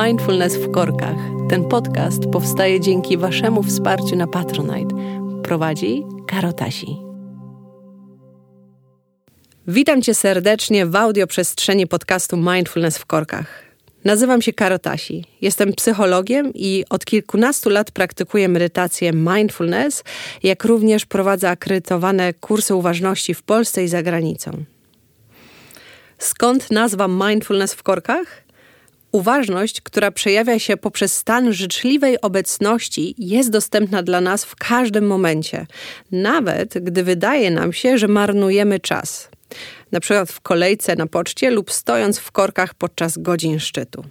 Mindfulness w korkach. Ten podcast powstaje dzięki Waszemu wsparciu na Patronite. Prowadzi Karotasi. Witam Cię serdecznie w audioprzestrzeni podcastu Mindfulness w korkach. Nazywam się Karotasi. Jestem psychologiem i od kilkunastu lat praktykuję medytację mindfulness, jak również prowadzę akredytowane kursy uważności w Polsce i za granicą. Skąd nazwa mindfulness w korkach? Uważność, która przejawia się poprzez stan życzliwej obecności, jest dostępna dla nas w każdym momencie, nawet gdy wydaje nam się, że marnujemy czas. Na przykład w kolejce na poczcie lub stojąc w korkach podczas godzin szczytu.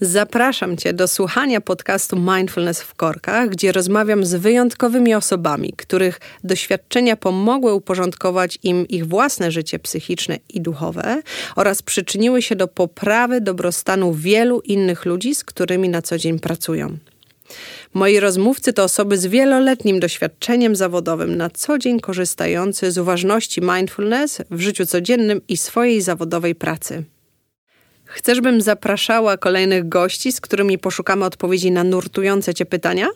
Zapraszam Cię do słuchania podcastu Mindfulness w Korkach, gdzie rozmawiam z wyjątkowymi osobami, których doświadczenia pomogły uporządkować im ich własne życie psychiczne i duchowe oraz przyczyniły się do poprawy dobrostanu wielu innych ludzi, z którymi na co dzień pracują. Moi rozmówcy to osoby z wieloletnim doświadczeniem zawodowym, na co dzień korzystający z uważności mindfulness w życiu codziennym i swojej zawodowej pracy. Chcesz, bym zapraszała kolejnych gości, z którymi poszukamy odpowiedzi na nurtujące Cię pytania?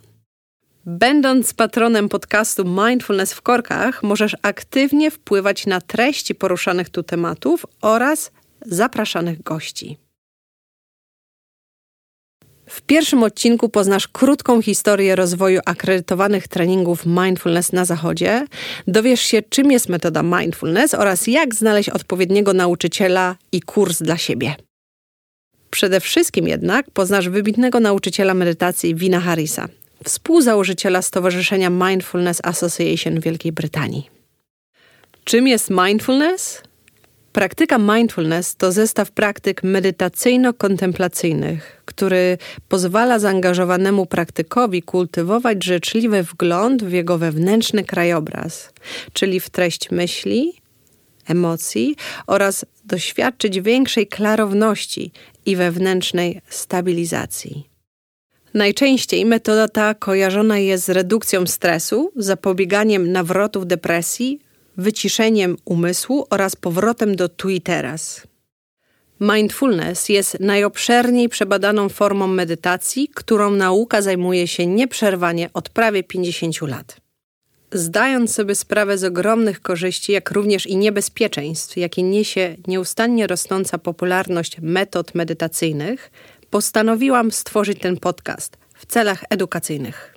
Będąc patronem podcastu Mindfulness w Korkach, możesz aktywnie wpływać na treści poruszanych tu tematów oraz zapraszanych gości. W pierwszym odcinku poznasz krótką historię rozwoju akredytowanych treningów mindfulness na Zachodzie. Dowiesz się, czym jest metoda mindfulness oraz jak znaleźć odpowiedniego nauczyciela i kurs dla siebie. Przede wszystkim jednak poznasz wybitnego nauczyciela medytacji Wina Harrisa, współzałożyciela Stowarzyszenia Mindfulness Association Wielkiej Brytanii. Czym jest mindfulness? Praktyka mindfulness to zestaw praktyk medytacyjno-kontemplacyjnych, który pozwala zaangażowanemu praktykowi kultywować życzliwy wgląd w jego wewnętrzny krajobraz, czyli w treść myśli, emocji oraz doświadczyć większej klarowności i wewnętrznej stabilizacji. Najczęściej metoda ta kojarzona jest z redukcją stresu, zapobieganiem nawrotów depresji, wyciszeniem umysłu oraz powrotem do tu i teraz. Mindfulness jest najobszerniej przebadaną formą medytacji, którą nauka zajmuje się nieprzerwanie od prawie 50 lat. Zdając sobie sprawę z ogromnych korzyści, jak również i niebezpieczeństw, jakie niesie nieustannie rosnąca popularność metod medytacyjnych, postanowiłam stworzyć ten podcast w celach edukacyjnych.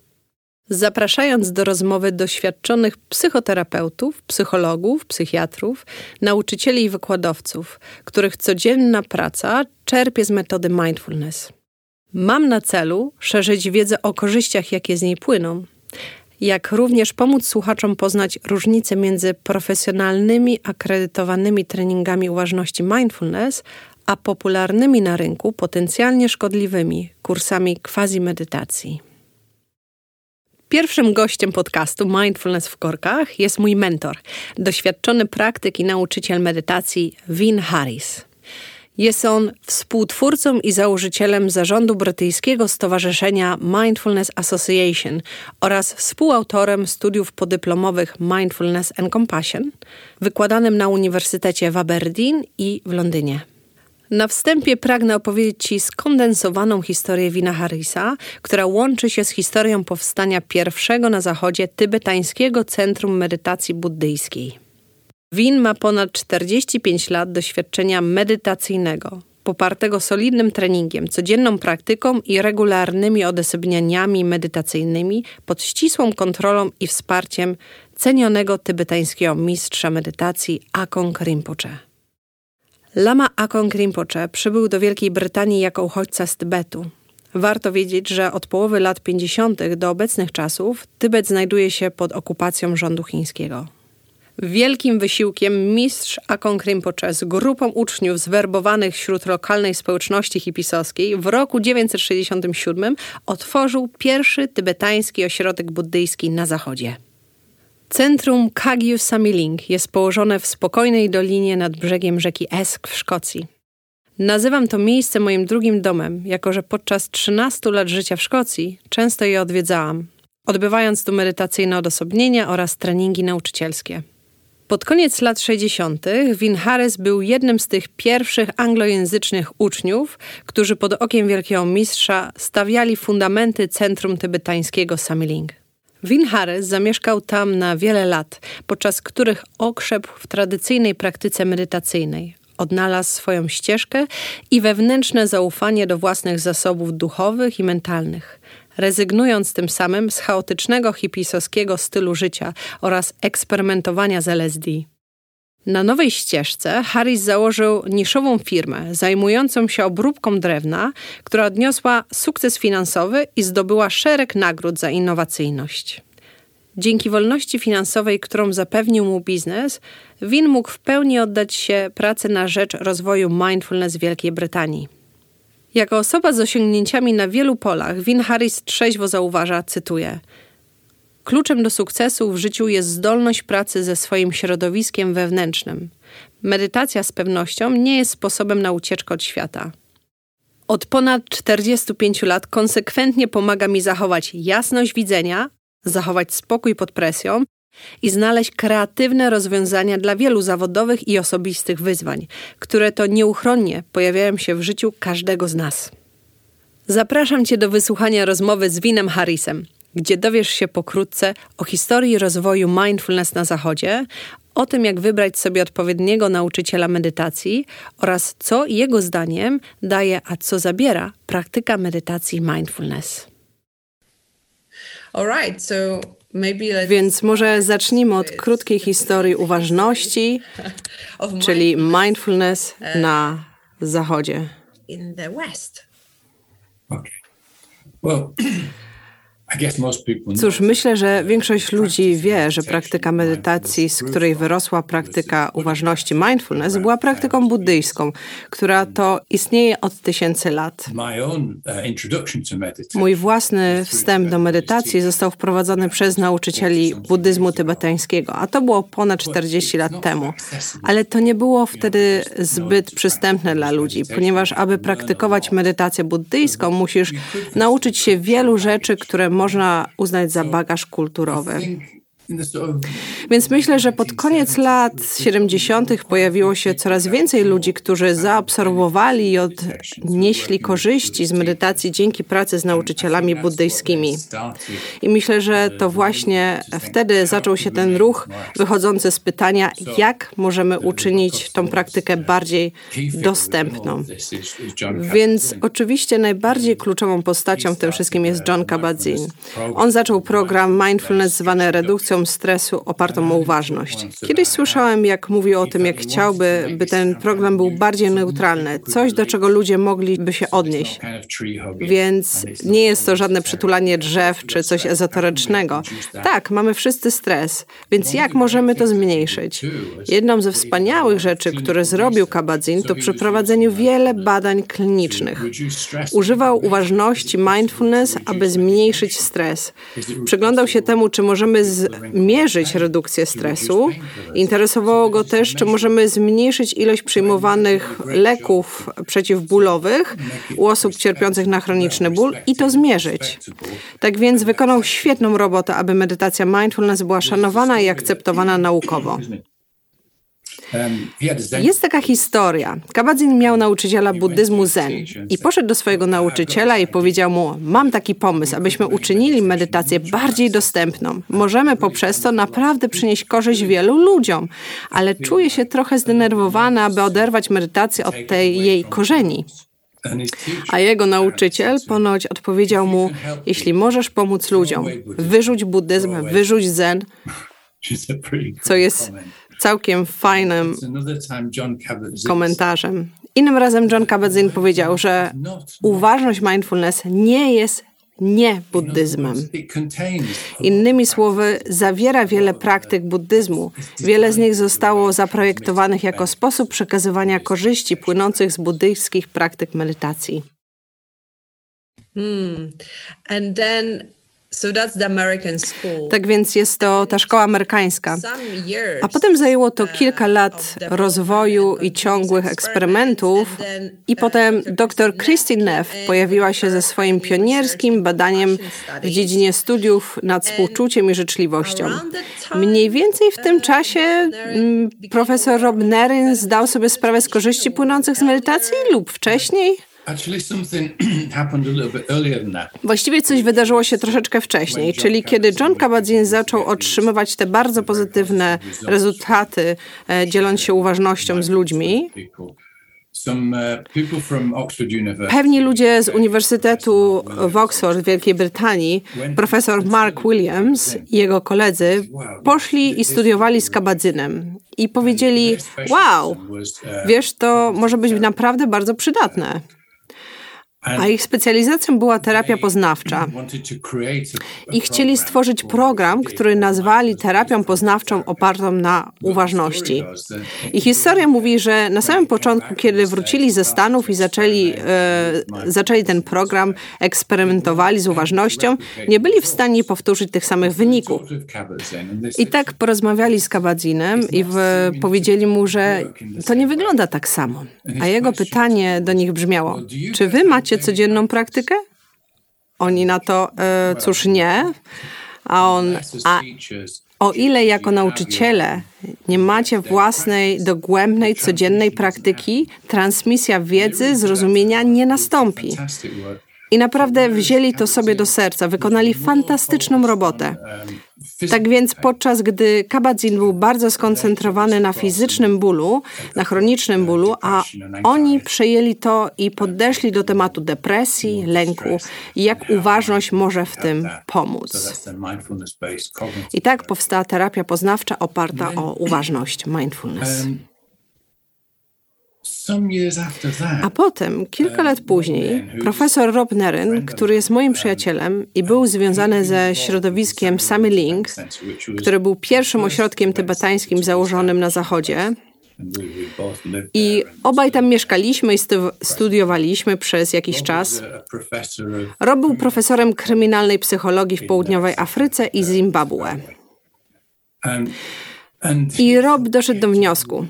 Zapraszając do rozmowy doświadczonych psychoterapeutów, psychologów, psychiatrów, nauczycieli i wykładowców, których codzienna praca czerpie z metody mindfulness. Mam na celu szerzyć wiedzę o korzyściach, jakie z niej płyną, jak również pomóc słuchaczom poznać różnice między profesjonalnymi, akredytowanymi treningami uważności mindfulness, a popularnymi na rynku, potencjalnie szkodliwymi kursami quasi-medytacji. Pierwszym gościem podcastu Mindfulness w Korkach jest mój mentor, doświadczony praktyk i nauczyciel medytacji Vin Harris. Jest on współtwórcą i założycielem zarządu brytyjskiego Stowarzyszenia Mindfulness Association oraz współautorem studiów podyplomowych Mindfulness and Compassion, wykładanym na Uniwersytecie w Aberdeen i w Londynie. Na wstępie pragnę opowiedzieć Ci skondensowaną historię Wina Harrisa, która łączy się z historią powstania pierwszego na zachodzie tybetańskiego centrum medytacji buddyjskiej. Win ma ponad 45 lat doświadczenia medytacyjnego, popartego solidnym treningiem, codzienną praktyką i regularnymi odesobnianiami medytacyjnymi pod ścisłą kontrolą i wsparciem cenionego tybetańskiego mistrza medytacji Akong Rinpoche. Lama Akong Rinpoche przybył do Wielkiej Brytanii jako uchodźca z Tybetu. Warto wiedzieć, że od połowy lat 50. do obecnych czasów Tybet znajduje się pod okupacją rządu chińskiego. Wielkim wysiłkiem mistrz Akong Rinpoche z grupą uczniów zwerbowanych wśród lokalnej społeczności hipisowskiej w roku 967 otworzył pierwszy tybetański ośrodek buddyjski na zachodzie. Centrum Kagyu Samiling jest położone w spokojnej dolinie nad brzegiem rzeki Esk w Szkocji. Nazywam to miejsce moim drugim domem, jako że podczas 13 lat życia w Szkocji często je odwiedzałam, odbywając tu medytacyjne odosobnienia oraz treningi nauczycielskie. Pod koniec lat 60. Win Harris był jednym z tych pierwszych anglojęzycznych uczniów, którzy pod okiem wielkiego mistrza stawiali fundamenty centrum tybetańskiego Samiling. Win Harris zamieszkał tam na wiele lat, podczas których okrzepł w tradycyjnej praktyce medytacyjnej. Odnalazł swoją ścieżkę i wewnętrzne zaufanie do własnych zasobów duchowych i mentalnych rezygnując tym samym z chaotycznego hipisowskiego stylu życia oraz eksperymentowania z LSD. Na nowej ścieżce Harris założył niszową firmę zajmującą się obróbką drewna, która odniosła sukces finansowy i zdobyła szereg nagród za innowacyjność. Dzięki wolności finansowej, którą zapewnił mu biznes, Win mógł w pełni oddać się pracy na rzecz rozwoju mindfulness w Wielkiej Brytanii. Jako osoba z osiągnięciami na wielu polach, Win Harris trzeźwo zauważa, cytuję: Kluczem do sukcesu w życiu jest zdolność pracy ze swoim środowiskiem wewnętrznym. Medytacja z pewnością nie jest sposobem na ucieczkę od świata. Od ponad 45 lat konsekwentnie pomaga mi zachować jasność widzenia, zachować spokój pod presją i znaleźć kreatywne rozwiązania dla wielu zawodowych i osobistych wyzwań, które to nieuchronnie pojawiają się w życiu każdego z nas. Zapraszam Cię do wysłuchania rozmowy z Winem Harrisem, gdzie dowiesz się pokrótce o historii rozwoju mindfulness na Zachodzie, o tym, jak wybrać sobie odpowiedniego nauczyciela medytacji oraz co jego zdaniem daje, a co zabiera praktyka medytacji mindfulness. All right, so więc może zacznijmy od krótkiej historii uważności, czyli mindfulness na Zachodzie. Cóż, myślę, że większość ludzi wie, że praktyka medytacji, z której wyrosła praktyka uważności mindfulness, była praktyką buddyjską, która to istnieje od tysięcy lat. Mój własny wstęp do medytacji został wprowadzony przez nauczycieli buddyzmu tybetańskiego, a to było ponad 40 lat temu. Ale to nie było wtedy zbyt przystępne dla ludzi, ponieważ aby praktykować medytację buddyjską, musisz nauczyć się wielu rzeczy, które można uznać za bagaż kulturowy. Więc myślę, że pod koniec lat 70. pojawiło się coraz więcej ludzi, którzy zaabsorbowali i odnieśli korzyści z medytacji dzięki pracy z nauczycielami buddyjskimi. I myślę, że to właśnie wtedy zaczął się ten ruch wychodzący z pytania, jak możemy uczynić tą praktykę bardziej dostępną. Więc oczywiście najbardziej kluczową postacią w tym wszystkim jest John Kabat-Zinn. On zaczął program Mindfulness zwany redukcją stresu opartą o uważność. Kiedyś słyszałem, jak mówił o tym, jak chciałby, by ten program był bardziej neutralny, coś, do czego ludzie mogliby się odnieść. Więc nie jest to żadne przytulanie drzew czy coś ezoterycznego. Tak, mamy wszyscy stres, więc jak możemy to zmniejszyć? Jedną ze wspaniałych rzeczy, które zrobił Kabadzin, to przeprowadzenie wiele badań klinicznych. Używał uważności mindfulness, aby zmniejszyć stres. Przyglądał się temu, czy możemy z mierzyć redukcję stresu. Interesowało go też, czy możemy zmniejszyć ilość przyjmowanych leków przeciwbólowych u osób cierpiących na chroniczny ból i to zmierzyć. Tak więc wykonał świetną robotę, aby medytacja mindfulness była szanowana i akceptowana naukowo. Jest taka historia. Kabadzin miał nauczyciela buddyzmu zen i poszedł do swojego nauczyciela i powiedział mu: Mam taki pomysł, abyśmy uczynili medytację bardziej dostępną. Możemy poprzez to naprawdę przynieść korzyść wielu ludziom, ale czuję się trochę zdenerwowany, aby oderwać medytację od tej jej korzeni. A jego nauczyciel ponoć odpowiedział mu: Jeśli możesz pomóc ludziom, wyrzuć buddyzm, wyrzuć zen, co jest całkiem fajnym komentarzem. Innym razem John Kabat-Zinn powiedział, że uważność mindfulness nie jest nie buddyzmem. Innymi słowy, zawiera wiele praktyk buddyzmu. Wiele z nich zostało zaprojektowanych jako sposób przekazywania korzyści płynących z buddyjskich praktyk medytacji. Hmm. And then Tak więc jest to ta szkoła amerykańska. A potem zajęło to kilka lat rozwoju i ciągłych eksperymentów i potem dr Christine Neff pojawiła się ze swoim pionierskim badaniem w dziedzinie studiów nad współczuciem i życzliwością. Mniej więcej w tym czasie mm, profesor Rob Nerin zdał sobie sprawę z korzyści płynących z medytacji lub wcześniej? Właściwie coś wydarzyło się troszeczkę wcześniej, czyli kiedy John Kabat-Zinn zaczął otrzymywać te bardzo pozytywne rezultaty, e, dzieląc się uważnością z ludźmi. Uh, Pewni ludzie z Uniwersytetu w Oxford w Wielkiej Brytanii, profesor Mark Williams i jego koledzy, poszli i studiowali z Kabadzynem i powiedzieli: Wow, uh, wiesz, to może być naprawdę bardzo przydatne. A ich specjalizacją była terapia poznawcza. I chcieli stworzyć program, który nazwali terapią poznawczą opartą na uważności. I historia mówi, że na samym początku, kiedy wrócili ze Stanów i zaczęli, e, zaczęli ten program, eksperymentowali z uważnością, nie byli w stanie powtórzyć tych samych wyników. I tak porozmawiali z Kabadzinem i w, powiedzieli mu, że to nie wygląda tak samo. A jego pytanie do nich brzmiało: Czy wy macie macie codzienną praktykę? Oni na to, e, cóż nie. A on, a o ile jako nauczyciele nie macie własnej, dogłębnej, codziennej praktyki, transmisja wiedzy, zrozumienia nie nastąpi. I naprawdę wzięli to sobie do serca, wykonali fantastyczną robotę. Tak więc podczas gdy Kabadzin był bardzo skoncentrowany na fizycznym bólu, na chronicznym bólu, a oni przejęli to i podeszli do tematu depresji, lęku i jak uważność może w tym pomóc. I tak powstała terapia poznawcza oparta o uważność, mindfulness. A potem, kilka lat później, profesor Rob Nerin, który jest moim przyjacielem i był związany ze środowiskiem Samiling, który był pierwszym ośrodkiem tybetańskim założonym na Zachodzie, i obaj tam mieszkaliśmy i studiowaliśmy przez jakiś czas. Rob był profesorem kryminalnej psychologii w południowej Afryce i Zimbabwe. I Rob doszedł do wniosku.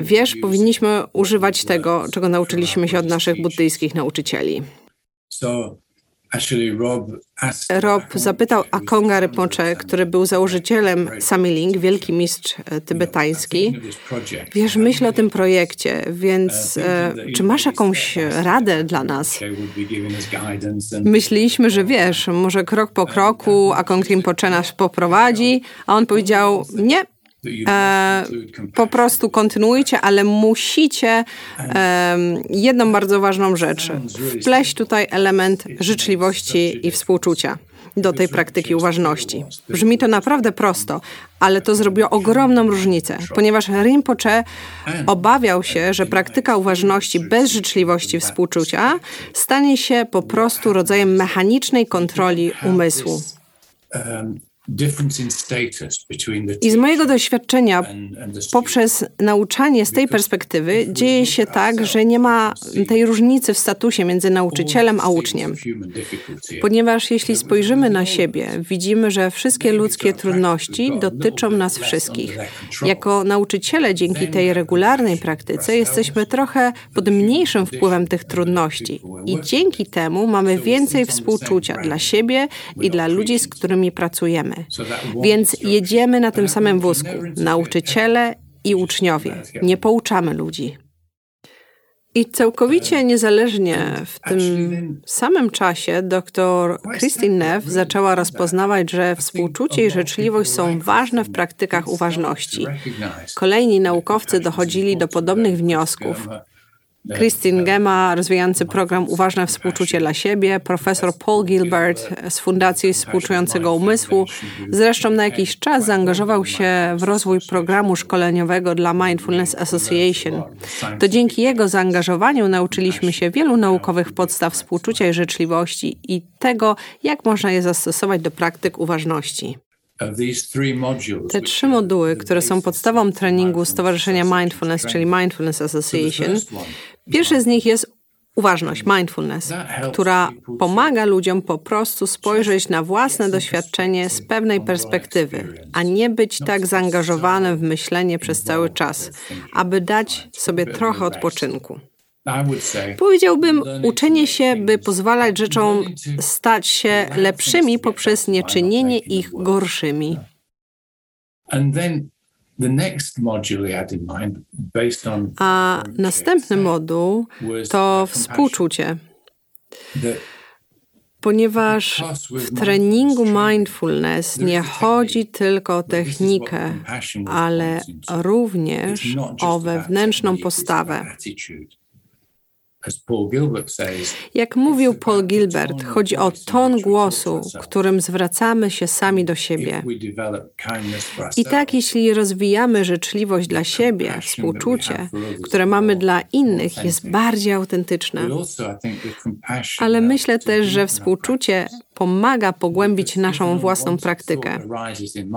Wiesz, powinniśmy używać tego, czego nauczyliśmy się od naszych buddyjskich nauczycieli. Rob zapytał Akonga Rinpoche, który był założycielem Samiling, wielki mistrz e, tybetański. Wiesz, myślę o tym projekcie, więc e, czy masz jakąś radę dla nas? Myśleliśmy, że wiesz, może krok po kroku Akong Rinpoche nas poprowadzi, a on powiedział, nie, E, po prostu kontynuujcie, ale musicie e, jedną bardzo ważną rzecz. wpleść tutaj element życzliwości i współczucia do tej praktyki uważności. Brzmi to naprawdę prosto, ale to zrobiło ogromną różnicę, ponieważ Rinpoche obawiał się, że praktyka uważności bez życzliwości i współczucia stanie się po prostu rodzajem mechanicznej kontroli umysłu. I z mojego doświadczenia, poprzez nauczanie z tej perspektywy, dzieje się tak, że nie ma tej różnicy w statusie między nauczycielem a uczniem. Ponieważ jeśli spojrzymy na siebie, widzimy, że wszystkie ludzkie trudności dotyczą nas wszystkich. Jako nauczyciele, dzięki tej regularnej praktyce, jesteśmy trochę pod mniejszym wpływem tych trudności. I dzięki temu mamy więcej współczucia dla siebie i dla ludzi, z którymi pracujemy. Więc jedziemy na tym samym wózku, nauczyciele i uczniowie. Nie pouczamy ludzi. I całkowicie niezależnie w tym samym czasie dr Christine Neff zaczęła rozpoznawać, że współczucie i życzliwość są ważne w praktykach uważności. Kolejni naukowcy dochodzili do podobnych wniosków. Christine Gema, rozwijający program Uważne Współczucie dla siebie, profesor Paul Gilbert z Fundacji Współczującego Umysłu. Zresztą na jakiś czas zaangażował się w rozwój programu szkoleniowego dla Mindfulness Association. To dzięki jego zaangażowaniu nauczyliśmy się wielu naukowych podstaw współczucia i życzliwości i tego, jak można je zastosować do praktyk uważności. Te trzy moduły, które są podstawą treningu Stowarzyszenia Mindfulness, czyli Mindfulness Association, pierwszy z nich jest Uważność, mindfulness, która pomaga ludziom po prostu spojrzeć na własne doświadczenie z pewnej perspektywy, a nie być tak zaangażowanym w myślenie przez cały czas, aby dać sobie trochę odpoczynku. Powiedziałbym, uczenie się, by pozwalać rzeczom stać się lepszymi poprzez nieczynienie ich gorszymi. A następny moduł to współczucie. Ponieważ w treningu mindfulness nie chodzi tylko o technikę, ale również o wewnętrzną postawę. Jak mówił Paul Gilbert, chodzi o ton głosu, którym zwracamy się sami do siebie. I tak, jeśli rozwijamy życzliwość dla siebie, współczucie, które mamy dla innych, jest bardziej autentyczne. Ale myślę też, że współczucie pomaga pogłębić naszą własną praktykę.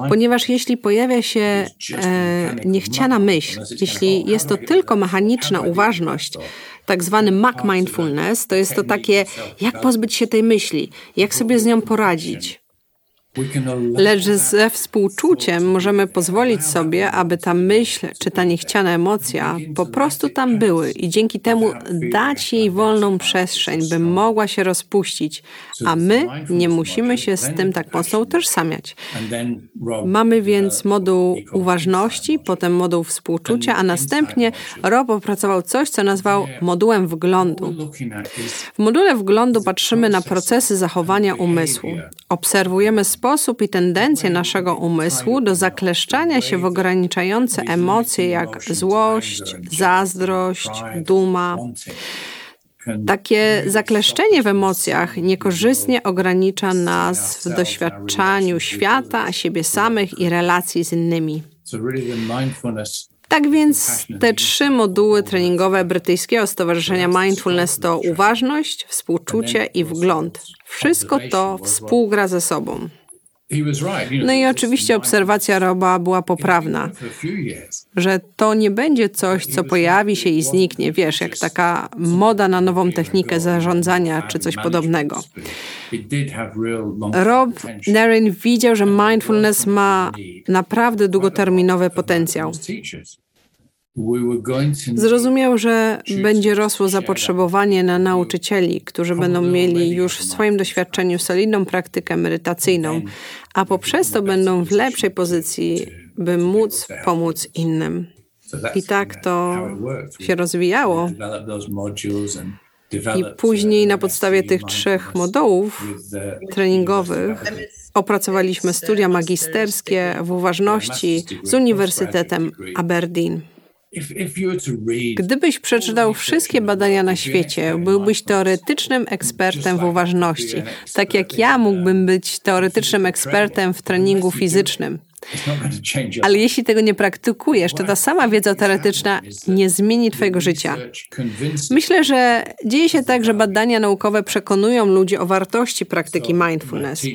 Ponieważ jeśli pojawia się e, niechciana myśl, jeśli jest to tylko mechaniczna uważność, tak zwany Mac Mindfulness, to jest to takie, jak pozbyć się tej myśli, jak sobie z nią poradzić. Lecz ze współczuciem możemy pozwolić sobie, aby ta myśl czy ta niechciana emocja po prostu tam były i dzięki temu dać jej wolną przestrzeń, by mogła się rozpuścić, a my nie musimy się z tym tak mocno utożsamiać. Mamy więc moduł uważności, potem moduł współczucia, a następnie Rob opracował coś, co nazwał modułem wglądu. W module wglądu patrzymy na procesy zachowania umysłu. Obserwujemy sposób i tendencje naszego umysłu do zakleszczania się w ograniczające emocje jak złość, zazdrość, duma. Takie zakleszczenie w emocjach niekorzystnie ogranicza nas w doświadczaniu świata, siebie samych i relacji z innymi. Tak więc te trzy moduły treningowe brytyjskiego Stowarzyszenia Mindfulness to uważność, współczucie i wgląd. Wszystko to współgra ze sobą. No i oczywiście obserwacja Roba była poprawna, że to nie będzie coś, co pojawi się i zniknie, wiesz, jak taka moda na nową technikę zarządzania czy coś podobnego. Rob Narin widział, że mindfulness ma naprawdę długoterminowy potencjał. Zrozumiał, że będzie rosło zapotrzebowanie na nauczycieli, którzy będą mieli już w swoim doświadczeniu solidną praktykę medytacyjną, a poprzez to będą w lepszej pozycji, by móc pomóc innym. I tak to się rozwijało. I później na podstawie tych trzech modułów treningowych opracowaliśmy studia magisterskie w uważności z Uniwersytetem Aberdeen. Gdybyś przeczytał wszystkie badania na świecie, byłbyś teoretycznym ekspertem w uważności, tak jak ja mógłbym być teoretycznym ekspertem w treningu fizycznym. Ale jeśli tego nie praktykujesz, to ta sama wiedza teoretyczna nie zmieni Twojego życia. Myślę, że dzieje się tak, że badania naukowe przekonują ludzi o wartości praktyki mindfulness.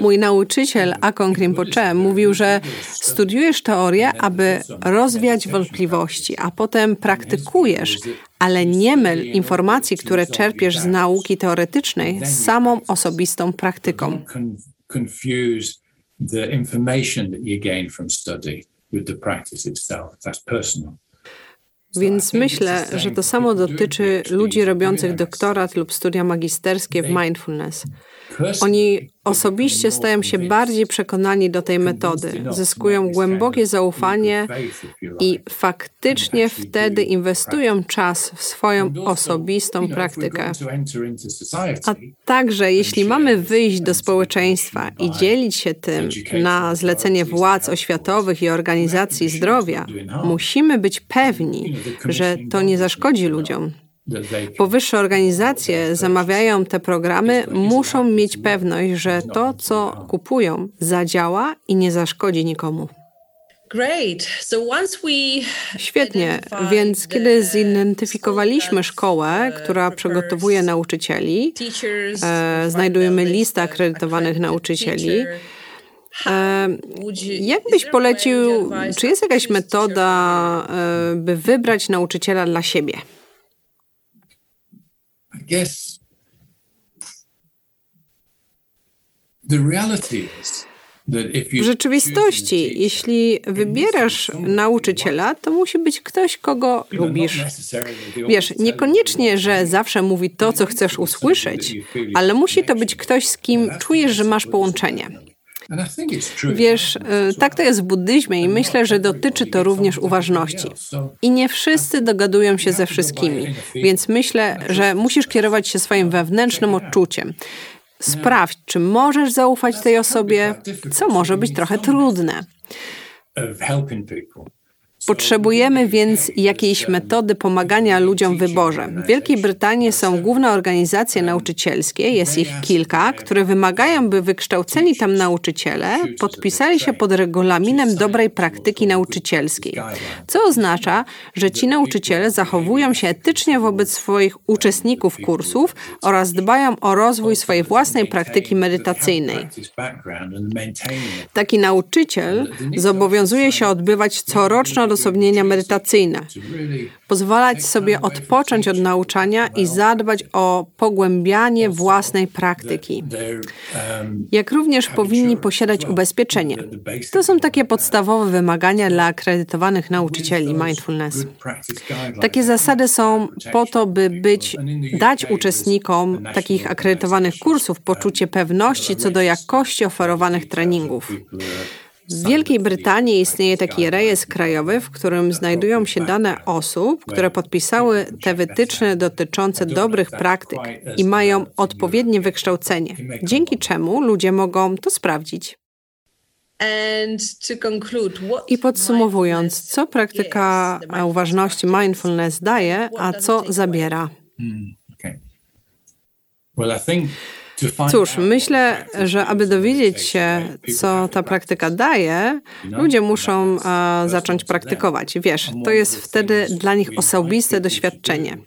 Mój nauczyciel Akon Rinpoche mówił, że studiujesz teorię, aby rozwiać wątpliwości, a potem praktykujesz, ale nie myl informacji, które czerpiesz z nauki teoretycznej z samą osobistą praktyką confuse the information that you gain from study with the practice itself. That's personal. Więc myślę, że to samo dotyczy ludzi robiących doktorat lub studia magisterskie w mindfulness. Oni osobiście stają się bardziej przekonani do tej metody, zyskują głębokie zaufanie i faktycznie wtedy inwestują czas w swoją osobistą praktykę. A także, jeśli mamy wyjść do społeczeństwa i dzielić się tym na zlecenie władz oświatowych i organizacji zdrowia, musimy być pewni, że to nie zaszkodzi ludziom. Powyższe organizacje zamawiają te programy, muszą mieć pewność, że to, co kupują, zadziała i nie zaszkodzi nikomu. Świetnie, więc kiedy zidentyfikowaliśmy szkołę, która przygotowuje nauczycieli, e, znajdujemy listę akredytowanych nauczycieli, E, jak byś polecił, czy jest jakaś metoda, e, by wybrać nauczyciela dla siebie? Guess the reality is w rzeczywistości, jeśli wybierasz nauczyciela, to musi być ktoś, kogo lubisz. Wiesz, niekoniecznie, że zawsze mówi to, co chcesz usłyszeć, ale musi to być ktoś, z kim czujesz, że masz połączenie. Wiesz, y, tak to jest w buddyzmie i myślę, że dotyczy to również uważności. I nie wszyscy dogadują się ze wszystkimi, więc myślę, że musisz kierować się swoim wewnętrznym odczuciem. Sprawdź, czy możesz zaufać tej osobie, co może być trochę trudne. Potrzebujemy więc jakiejś metody pomagania ludziom w wyborze. W Wielkiej Brytanii są główne organizacje nauczycielskie, jest ich kilka, które wymagają, by wykształceni tam nauczyciele podpisali się pod regulaminem dobrej praktyki nauczycielskiej, co oznacza, że ci nauczyciele zachowują się etycznie wobec swoich uczestników kursów oraz dbają o rozwój swojej własnej praktyki medytacyjnej. Taki nauczyciel zobowiązuje się odbywać coroczną odosobnienia medytacyjne. Pozwalać sobie odpocząć od nauczania i zadbać o pogłębianie własnej praktyki. Jak również powinni posiadać ubezpieczenie. To są takie podstawowe wymagania dla akredytowanych nauczycieli mindfulness. Takie zasady są po to, by być, dać uczestnikom takich akredytowanych kursów poczucie pewności co do jakości oferowanych treningów. W Wielkiej Brytanii istnieje taki rejestr krajowy, w którym znajdują się dane osób, które podpisały te wytyczne dotyczące dobrych praktyk i mają odpowiednie wykształcenie, dzięki czemu ludzie mogą to sprawdzić. I podsumowując, co praktyka uważności mindfulness daje, a co zabiera? Hmm, Cóż, myślę, że aby dowiedzieć się, co ta praktyka daje, ludzie muszą zacząć praktykować. Wiesz, to jest wtedy dla nich osobiste doświadczenie.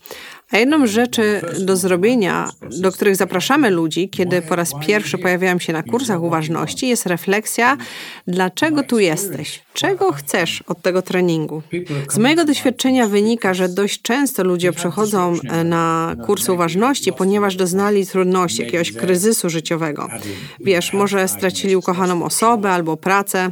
A jedną z rzeczy do zrobienia, do których zapraszamy ludzi, kiedy po raz pierwszy pojawiają się na kursach uważności, jest refleksja, dlaczego tu jesteś, czego chcesz od tego treningu. Z mojego doświadczenia wynika, że dość często ludzie przychodzą e, na kursy uważności, ponieważ doznali trudności, jakiegoś kryzysu życiowego. Wiesz, może stracili ukochaną osobę albo pracę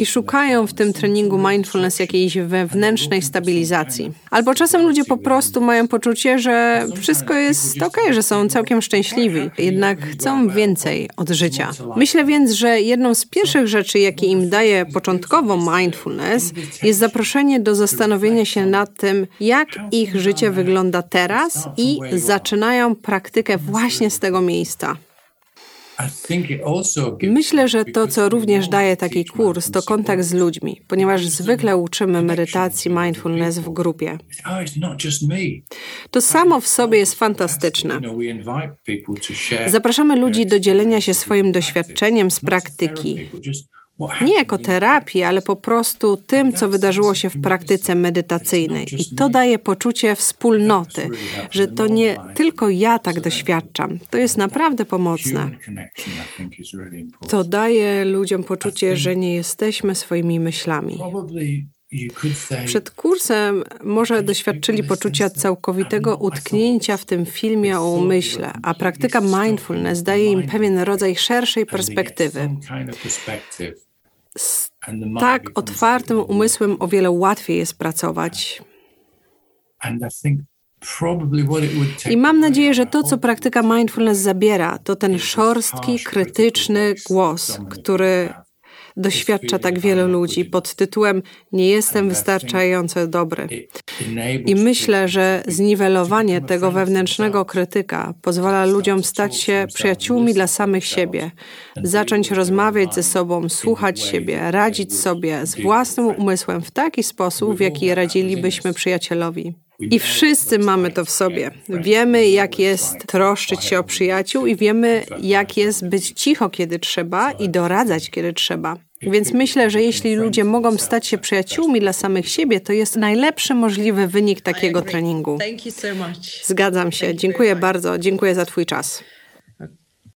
i szukają w tym treningu mindfulness jakiejś wewnętrznej stabilizacji. Albo czasem ludzie po prostu mają poczucie, że wszystko jest ok, że są całkiem szczęśliwi, jednak chcą więcej od życia. Myślę więc, że jedną z pierwszych rzeczy, jakie im daje początkowo mindfulness, jest zaproszenie do zastanowienia się nad tym, jak ich życie wygląda teraz i zaczynają praktykę właśnie z tego miejsca. Myślę, że to, co również daje taki kurs, to kontakt z ludźmi, ponieważ zwykle uczymy medytacji mindfulness w grupie. Oh, to samo w sobie jest fantastyczne. Zapraszamy ludzi do dzielenia się swoim doświadczeniem z praktyki. Nie jako terapii, ale po prostu tym, co wydarzyło się w praktyce medytacyjnej. I to daje poczucie wspólnoty, że to nie tylko ja tak doświadczam. To jest naprawdę pomocne. To daje ludziom poczucie, że nie jesteśmy swoimi myślami. Przed kursem może doświadczyli poczucia całkowitego utknięcia w tym filmie o umyśle, a praktyka mindfulness daje im pewien rodzaj szerszej perspektywy z tak otwartym umysłem o wiele łatwiej jest pracować. I mam nadzieję, że to, co praktyka mindfulness zabiera, to ten szorstki, krytyczny głos, który doświadcza tak wielu ludzi pod tytułem Nie jestem wystarczająco dobry. I myślę, że zniwelowanie tego wewnętrznego krytyka pozwala ludziom stać się przyjaciółmi dla samych siebie, zacząć rozmawiać ze sobą, słuchać siebie, radzić sobie z własnym umysłem w taki sposób, w jaki radzilibyśmy przyjacielowi. I wszyscy mamy to w sobie. Wiemy, jak jest troszczyć się o przyjaciół i wiemy, jak jest być cicho, kiedy trzeba i doradzać, kiedy trzeba. Więc myślę, że jeśli ludzie mogą stać się przyjaciółmi dla samych siebie, to jest najlepszy możliwy wynik takiego treningu. Zgadzam się. Dziękuję bardzo. Dziękuję za Twój czas.